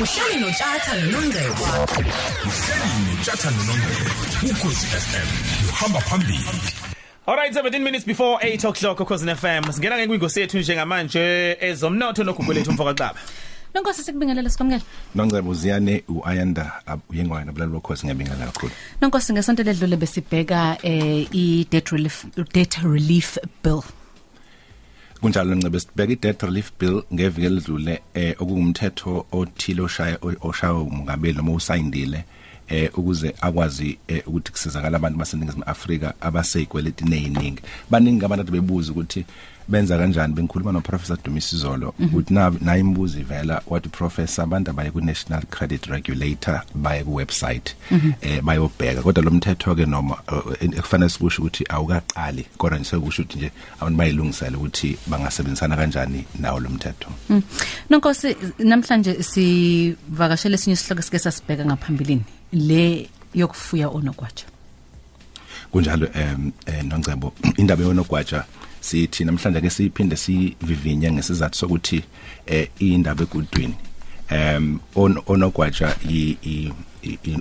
uhleli notshatha nonongcebo uhleli notshathana nongcebo ukhosi FM uhamba phambili Alright 17 minutes before 8 o'clock ukhosi FM singena ngekwingosi yethu njengamanje ezomnotho nogugu lethu mfoka xaba Nonkosi sikubingelela sikwamukela. Nongcebo uziyane uayanda uyengwane abulali bokhosi ngiyabingelela kakhulu. Nonkosi ngesonto ledlule besibheka eh i debt relief debt relief bill. Kunjalo Ncebe sibheka i-debt relief bill ngeviki elidlule eh okungumthetho othile oshaya oshaya umongameli noma usayindile eh ukuze akwazi eh, ukuthi kusizakala abantu baseningizimu Afrika abaseyikweleti neyiningi baningi abantu bebuza ukuthi benza kanjani bengikhuluma no professor Dumisi Zolo ukuthi na na imbuzi ivela wathi professor abantu abaye ku National Credit Regulator baye ku website eh bayobheka kodwa lo mthetho ke noma eh, ekufanele sikusho ukuthi awukaqali kodwa nje sekusho ukuthi nje abantu bayilungisela ukuthi bangasebenzisana kanjani nawo lo mthetho Mm. Nonkosi namhlanje sivakashele esinye isihloko sike sasibheka ngaphambilini le yokufuya onogwaja. kunjalo em eh, noNcebo indaba yonogwaja sithi namhlanje ke siphinde sivivinye ngesizathu sokuthi eh indaba egudwini em on onogwaja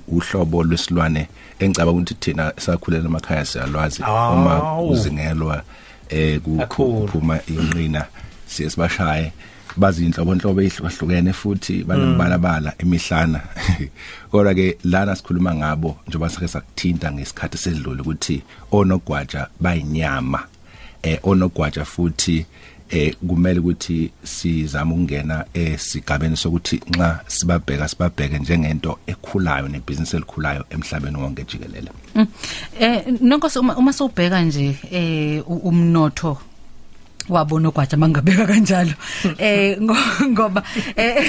uhlobo lwesilwane engicaba ukuthi thina sakhulela emakhaya siyalwazi uma uzingelwa eh kuphuma inqina siye sibashaye bazi inhlobo ehlukahlukene futhi banembalabala emihlana. Kodwa ke lana sikhuluma ngabo njengoba sake sakuthinta ngesikhathi sedlule ukuthi onogwaja bayinyama eh onogwaja futhi eh kumele ukuthi sizame ukungena esigabeni sokuthi nxa sibabheka sibabheke njengento ekhulayo nebhizinisi elikhulayo emhlabeni wonke jikelele Mm. Eh nonkosi uma, sowubheka nje eh umnotho wabona ogwaja mangabeka kanjalo. Eh ngo- ngoba eh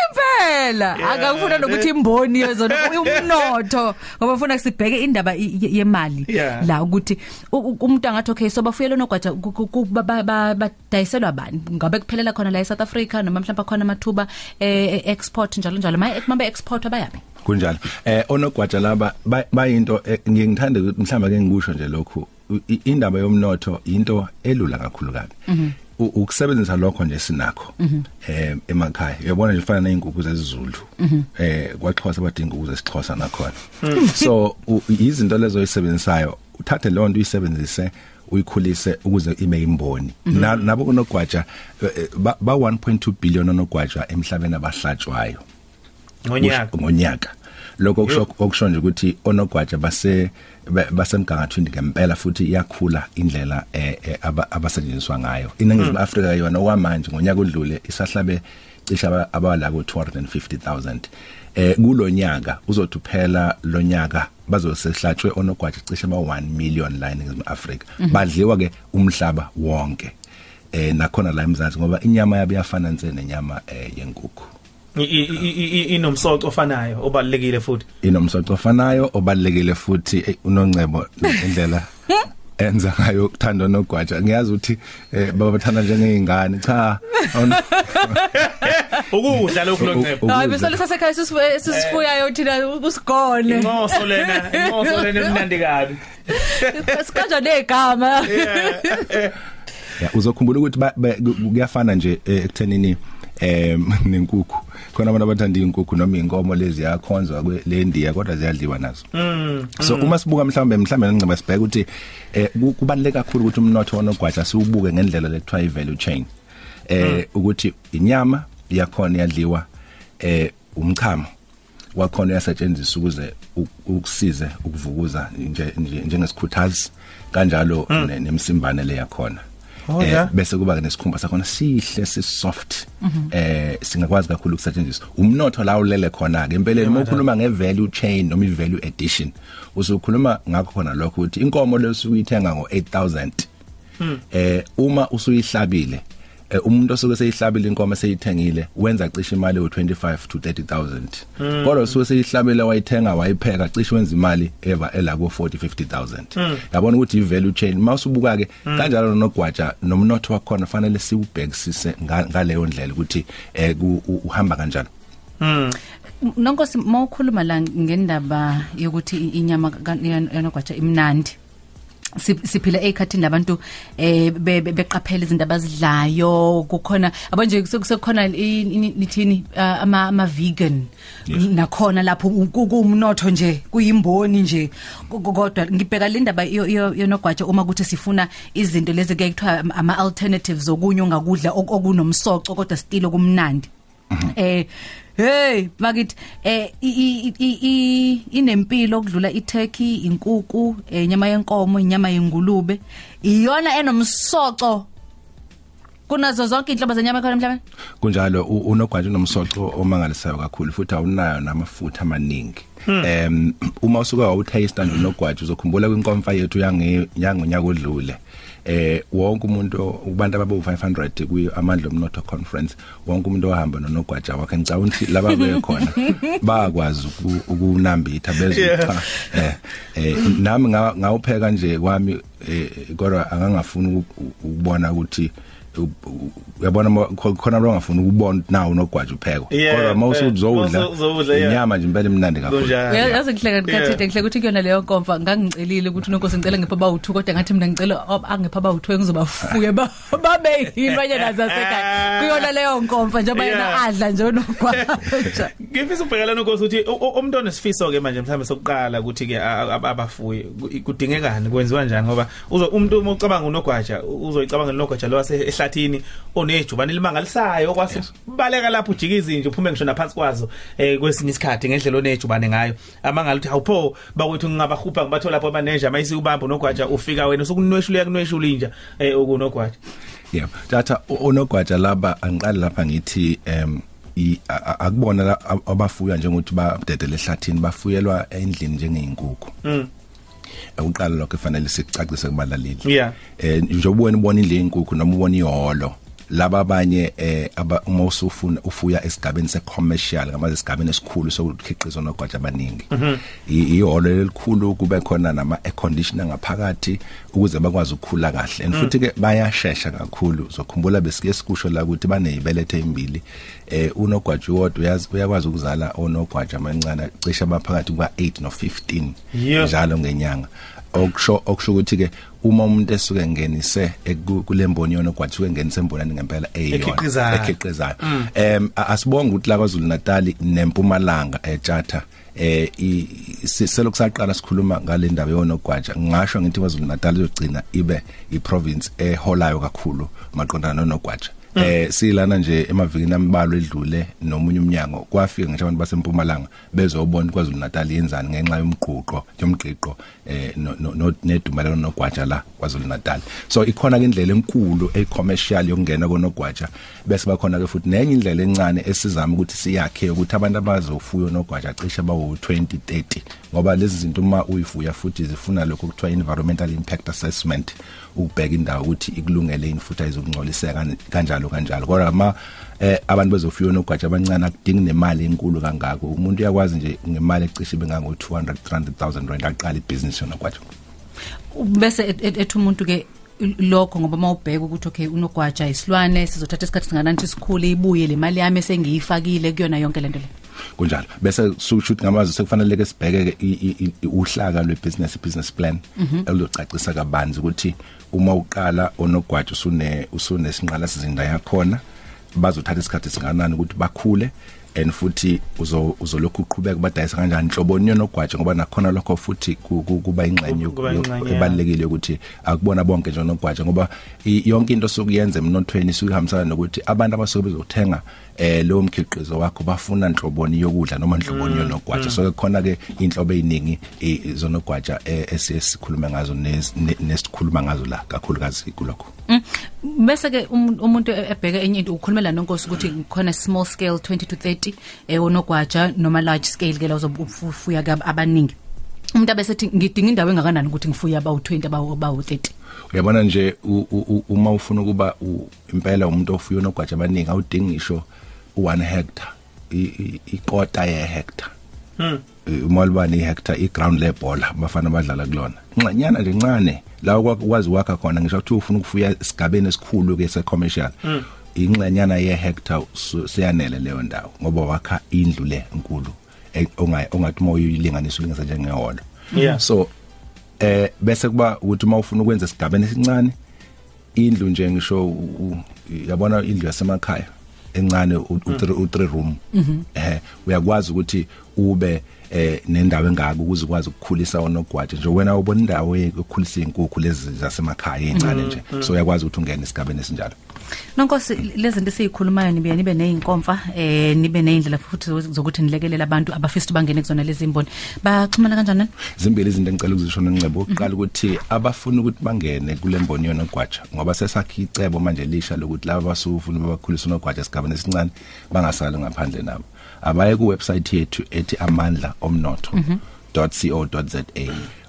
impela. Akufuna nokuthi imboni yezona umnotho. Ngoba ufuna sibheke indaba i- i- yemali. Yeah. la ukuthi u- u- umuntu angathi okay so bafuyela nogwaja ku- ku- ku- ba- ba- ba- badayiselwa bani? Ngabe kuphelela khona la eSouth Africa noma mhlawumbe khona amathuba eh export njalo njalo. Maye mabe export abayabe kunjalo. Eh onogwaja laba ba- bayinto eh, ngiye ngithande ukuthi mhlawumbe ke ngikusho nje lokhu. U- i- indaba yomnotho into elula kakhulu kabi. U- ukusebenzisa lokho nje sinakho eh emakhaya. Uyabona nje fana nezinkukhu zezizulu eh kwaXhosa badinga ukuze sixhosa nakhona. So u- izinto lezo oyisebenzisayo. Uthathe leyo nto uyisebenzise uyikhulise ukuze ibe imboni. Na- nabo kunogwaja eh, eh, ba ba 1.2 billion onogwaja emhlabeni abahlatshwayo. Ngonyaka. Ngonyaka. Lokho kusho okusho nje ukuthi onogwaja base ba- basemgangathweni ngempela futhi iyakhula indlela eh, eh, aba- abasetshenziswa ngayo. Iningizimu Afrika yona okwamanje ngonyaka odlule isahlabe cisha aba- abala ku 250000 eh kulonyaka uzothi phela lonyaka bazosehlatshwe onogwaja cishe ba 1 million la eningizimu Afrika. Badliwa ke umhlaba wonke. Eh nakhona la emzansi ngoba inyama yabo iyafana nse nenyama eh, yenkukhu. Inomsoco ofanayo obalekile futhi. Inomsoco ofanayo obalekile futhi. Eh, unoncebo indlela enza ngayo ukuthanda nogwaja. Ngiyazi ukuthi eh, baba bathanda njengeingane cha awun- ukudla lokhu loncepo Ukudla. hayi besole sasekhaya sisifuyayo thina usigone inqoso lena inqoso lena emnandi kabi. Sikanja negama. Ya, uzokhumbula ukuthi ba- ba- ku- kuyafana nje eh, ekuthenini em nenkukhu. Khona abantu abathanda inkukhu noma inkomo lezi yakhonzwa kwelendiya kodwa ziyadliwa nazo. So uma sibuka mhlambe mhlambe ngiceba sibheke ukuthi eh ku- kubaluleke kakhulu ukuthi umnotho wonogwaja siwubuke ngendlela lekuthiwa i-value chain. Eh ukuthi inyama yakhona iyadliwa eh umchamo wakhona uyasetshenziswa ukuze ukusize ukuvukuza nje nje- njengesikhuthazi kanjalo ne- nemsimbane le yakhona. Oh, yeah. bese kuba nesikhumba sakhona sihle si soft eh singakwazi kakhulu ukusetshenziswa. Umnotho la ulele khona ke empeleni uma ukhuluma ngevalue chain noma ivalue addition usukhuluma ngakho khona lokho ukuthi inkomo lesuyithenga ngo 8000 eh uma usuyihlabile eh, umuntu osuke seyihlabile inkomo seyithengile wenza cishe imali yo25 to 30000 kodwa usuke seyihlabile wayithenga wayipheka cishe wenza imali eva ela ku 40 50000 yabona ukuthi i value chain mawusubuka ke kanjalo nogwaja nomnotho wakhona fanele siubhekisise nga- ngaleyo ndlela ukuthi eh ku- u- uhamba kanjani. Nonkosi mawukhuluma la ngendaba yokuthi i- inyama ka- yanogwaja imnandi. si- siphila ekhathini labantu eh be- be- beqaphela izinto abazidlayo. Kukhona abo nje kuse- kusekhona i- i- nithini ah, ama ama vegan. Nakhona lapho ku- kuumnotho nje kuyimboni nje. Ko- ko- kodwa ngibheka le ndaba yo- yo- yonogwaja uma kuthi sifuna izinto lezi ke kuthiwa ama alternatives okunye ongakudla ok- okunomsoco kodwa still okumnandi eh hey bakithi eh i- i- i- i- inempilo okudlula iturkey inkukhu eh, inyama yenkomo inyama yengulube. Iyona enomsoco kunazo zonke inhlobo zenyama ekhona emhlabeni? Kunjalo u- unogwaja unomsoco omangalisayo kakhulu futhi awunayo namafutha amaningi. Em uma usuka wawutaste nje unogwaja uzokhumbula kwinkomfa yethu yange yangonyaka odlule eh wonke umuntu kubantu ababu 500 kuyi amandla omnotho conference wonke umuntu ohamba nonogwaja wakhe ngicabanga ukuthi laba bekhona bakwazi uku- ukunambitha bezopha eh eh nami nga- ngawupheka nje kwami eh, kodwa angangafuni uku- ukubona ukuthi u- u- uyabona ma- kho- khona lo ngafuna ukubona ukuthi nawo unogwaja upheko Yeah, kodwa eh, mawusuzowudla mawusuzowudla, yeah. inyama nje impela imnandi kakhulu Kunjalo. yazi ngihleka Yeah. ngikhathide ngihleka ukuthi kuyona leyo nkomfa ngangicelile ukuthi nonkosi ngicela ngipha bawu2 kodwa ngathi mina ngicela ob- angipha bawu2 engizobafuye ba- babe yimanyana zasekhaya kuyona leyo nkomfa njengoba yena Yeah. adla nje onogwaja ngifisa ubhekela nokho ukuthi u- u- umuntu onesifiso ke manje mhlawumbe sokuqala ukuthi ke a- a- abafuye ku- kudingekani kwenziwa njani ngoba uzo umuntu uma ucabanga unogwaja u- uzoyicabanga unogwaja lo wase ehlathini onejubane limangalisayo kwase baleka lapho ujika izinje uphume ngisho naphansi kwazo eh kwesinye isikhathi ngendlela onejubane ngayo. Amangali ukuthi awupho bakwethu ngingabahupha ngibathola lapho abaneja mayisi ubamba unogwaja ufika wena usukunweshula kunweshula inja eh ukunogwaja yebo tata u- unogwaja laba angiqali lapha ngithi em i- a- a- akubona la- ab- abafuya njengokuthi badedele ehlathini bafuyelwa endlini njengeinkukhu Mm. Ukuqala lokho kufanele sicacise kubalaleli Yeah. eh njengoba wena ubona indle yenkukhu noma ubona ihholo laba abanye eh uma usufuna ufuya esigabeni secommercial ngamaze esigabeni esikhulu sokukhiqiza nogwaja abaningi. I- ihholo elikhulu kube khona nama air conditioner ngaphakathi ukuze bakwazi ukukhula kahle. And futhi ke bayashesha kakhulu. Uzokhumbula besike sikusho la ukuthi banezibelethe ezimbili eh unogwaja wodwa uyakwazi ukuzala onogwaja amancane cishe abaphakathi kwa 8 no 15 Yeah. njalo ngenyanga. Okusho okusho ukuthi ke uma umuntu esuke ngenise eku- kule mboni yona kwathi engenise embonani ngempela eyona. Ekhiqizayo. ekhiqizayo. Em a- asibonga ukuthi la KwaZulu Natal nempumalanga eChatha eh i- si- selokhu saqala sikhuluma ngale ndaba yona ogwaja ngisho ngithi KwaZulu Natal izogcina ibe iprovince eholayo kakhulu maqondana nonogwaja. Eh silana nje emavikini ambalwa edlule nomunye umnyango. Kwafika ngisho abantu basempumalanga bezobona kwaZulu Natal yenzani ngenxa yomgquqo yomgqiqo eh no- no- no- nedumalelo nogwaja la kwaZulu Natal so ikhona ke indlela enkulu ecommercial yokungena konogwaja bese bakhona ke futhi nenye indlela encane esizama ukuthi siyakhe ukuthi abantu abazofuya nogwaja cishe bawo 2030 ngoba lezi zinto uma uyifuya futhi zifuna lokho kuthiwa environmental impact assessment ukubheka indawo ukuthi ikulungele yini futhi ayizokungcoliseka kanjalo kanjalo. Kodwa ama eh abantu bezofuya nogwaja abancane akudingi nemali enkulu kangako. Umuntu uyakwazi nje ngemali ecishe bengango 200 300000 rand aqala ibhizinisi yonogwaja bese et- et- ethi umuntu ke lokho ngoba mawubheka ukuthi okay unogwaja isilwane sizothatha isikhathi singanani sikhule ibuye le mali yami esengiyifakile kuyona yonke lento le. Kunjalo. Bese sukushuthi ngamazi sekufanele ke sibheke ke uhlaka lwebusiness business plan elocacisa kabanzi ukuthi uma uqala onogwaja usune usune sinqala sizinda yakhona bazothatha isikhathi singanani ukuthi bakhule and futhi uzo uzolokhu uqhubeka badayisa kanjani inhloboni yonogwaja ngoba nakhona lokho futhi ku- ku- kuba ingxenye Kuba ingxenye, yoku- yeah. ebalekile ukuthi akubona bonke nje onogwaja ngoba i- yonke into sokuyenza emnothweni sikuhambisana nokuthi abantu abasuke bezothenga eh lowo mkhiqizo wakho bafuna inhloboni yokudla noma inhloboni yonogwaja so khona ke inhlobo eziningi i- zonogwaja eh, esisikhuluma ngazo nes- ne- nesikhuluma ngazo la kakhulukazi kulokho Mm. Bese ke umu- umuntu e- ebheka enye into ukhulumela nonkosi ukuthi khona small scale 20 to 30 eh onogwaja noma large scale ke la uzobufuya abaningi. Umuntu abesethi ngidinga indawo engakanani ukuthi ngifuye abawu 20 abawu abawu 30 uyabona nje u- u- u- uma ufuna ukuba u- impela umuntu ofuya onogwaja abaningi awudingi ngisho u1 hectare i- i- ikota ye hectare Hmm. uma libani ihectare iground lebhola bafana abadlala kulona incanyana nje incane la ukwazi wakha khona ngisho ukuthi ufuna ukufuya isigabeni esikhulu ke secommercial ingxenyana ye hectare su- siyanele leyo ndawo ngoba wakha indlu le enkulu e- onga- ongathi moyo uyilinganisa ulingisa njengeholo Yeah. so eh bese kuba ukuthi uma ufuna ukwenza isigabeni esincane indlu nje ngisho u- u- yabona indlu yasemakhaya encane u 3 room. Eh uyakwazi ukuthi ube eh nendawo engaka ukuze ukwazi ukukhulisa onogwaje nje. Wena ubona indawo yokukhulisa inkukhu lezi zasemakhaya ezincane nje. So uyakwazi ukuthi ungene esigabeni esinjalo. Nonkosi lezi zinto siyikhulumayo nibe nibe nezinkomfa eh nibe nezindlela futhi zokuthi- zokuthi nilekelela abantu abafisa ukuthi bangene kuzona lezi imboni baxhumana kanjani? Nani? zimbili izinto engicela ukuzisho nengcebo oqala ukuthi abafuna ukuthi bangene kule mboni yona gwaja ngoba sesakhi icebo manje lisha lokuthi laba basufuna bakhulisa unogwaja esigabeni esincane bangasali ngaphandle nabo. Abaye ku website yethu ethi amandla omnotho .co.za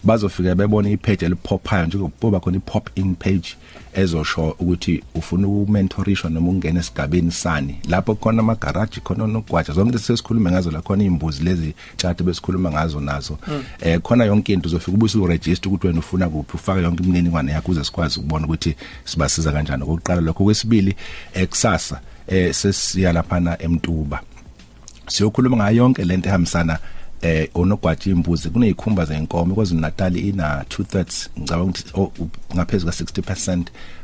bazofika bebone ipage elipophayo njengokuba khona ipop in page ezosho ukuthi ufuna ukumentorishwa noma ungena esigabeni sani. Lapho khona ama garage khona nogwaja zonke lezi sesikhuluma ngazo la khona imbuzi lezi chart besikhuluma ngazo nazo. Eh khona yonke into uzofika ubuse uregister ukuthi wena ufuna kuphi ufaka yonke imininingwane yakho uze sikwazi ukubona ukuthi sibasiza kanjani. Okokuqala lokho kwesibili eksasa eh sesiya laphana emtuba. Siyokhuluma ngayo yonke lento ehambisana eh onogwaji imbuzi kuneyikhumba zeenkomo kwazulu Natal ina 2/3 ngicabanga ukuthi oh, u- ngaphezulu ka 60%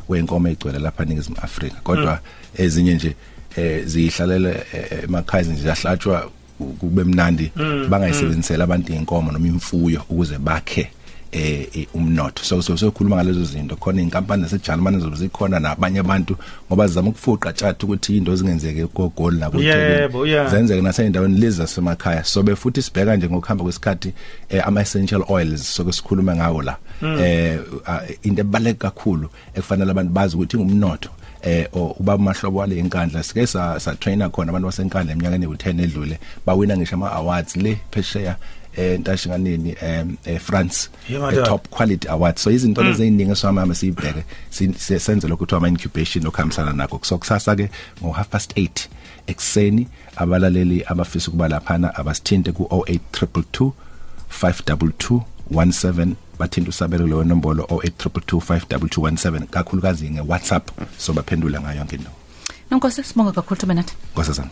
weenkomo egcwele lapha eNingizimu Afrika. Kodwa ezinye nje eh zihlalela eh, emakhaya nje ziyahlatshwa kube mnandi. Bangayisebenzisela abantu inkomo noma imfuyo ukuze bakhe. Eh eh, umnotho. So so sokhuluma ngalezo zinto. Khona inkampani zaseJalimane zobe zikhona nabanye abantu ngoba zizama ukufuqa tshati ukuthi into zingenzeke kogoli la Yebo, yeah. zenzeke naseyindaweni lezi zasemakhaya. So befuthi sibheka nje ngokuhamba kwesikhathi eh, ama essential oils so sikhuluma ngawo la. Eh uh, into ebaleka kakhulu ekufanele abantu bazi ukuthi ngumnotho eh o- ubaba mahlobo wale inkandla sike sa, sa trainer khona abantu basenkandla eminyakeni ewu10 edlule bawina ngisho ama awards le phesheya eh ntashinganeni em eh, France Yeah, eh, madam. top quality awards. So izinto lezi eziningi esihamba siyibheke si- si- senze lokho kuthiwa ama incubation okuhambisana nakho. So kusasa ke ngo half past 8 ekseni abalaleli abafisa kuba laphana abasithinte ku 08222 522 17 bathinta usabelo leyo nombolo 08222 522 kakhulukazi nge WhatsApp. So baphendula ngayo yonke into. Nonkosi sibonga kakhulu Thuba nathi. kwasazana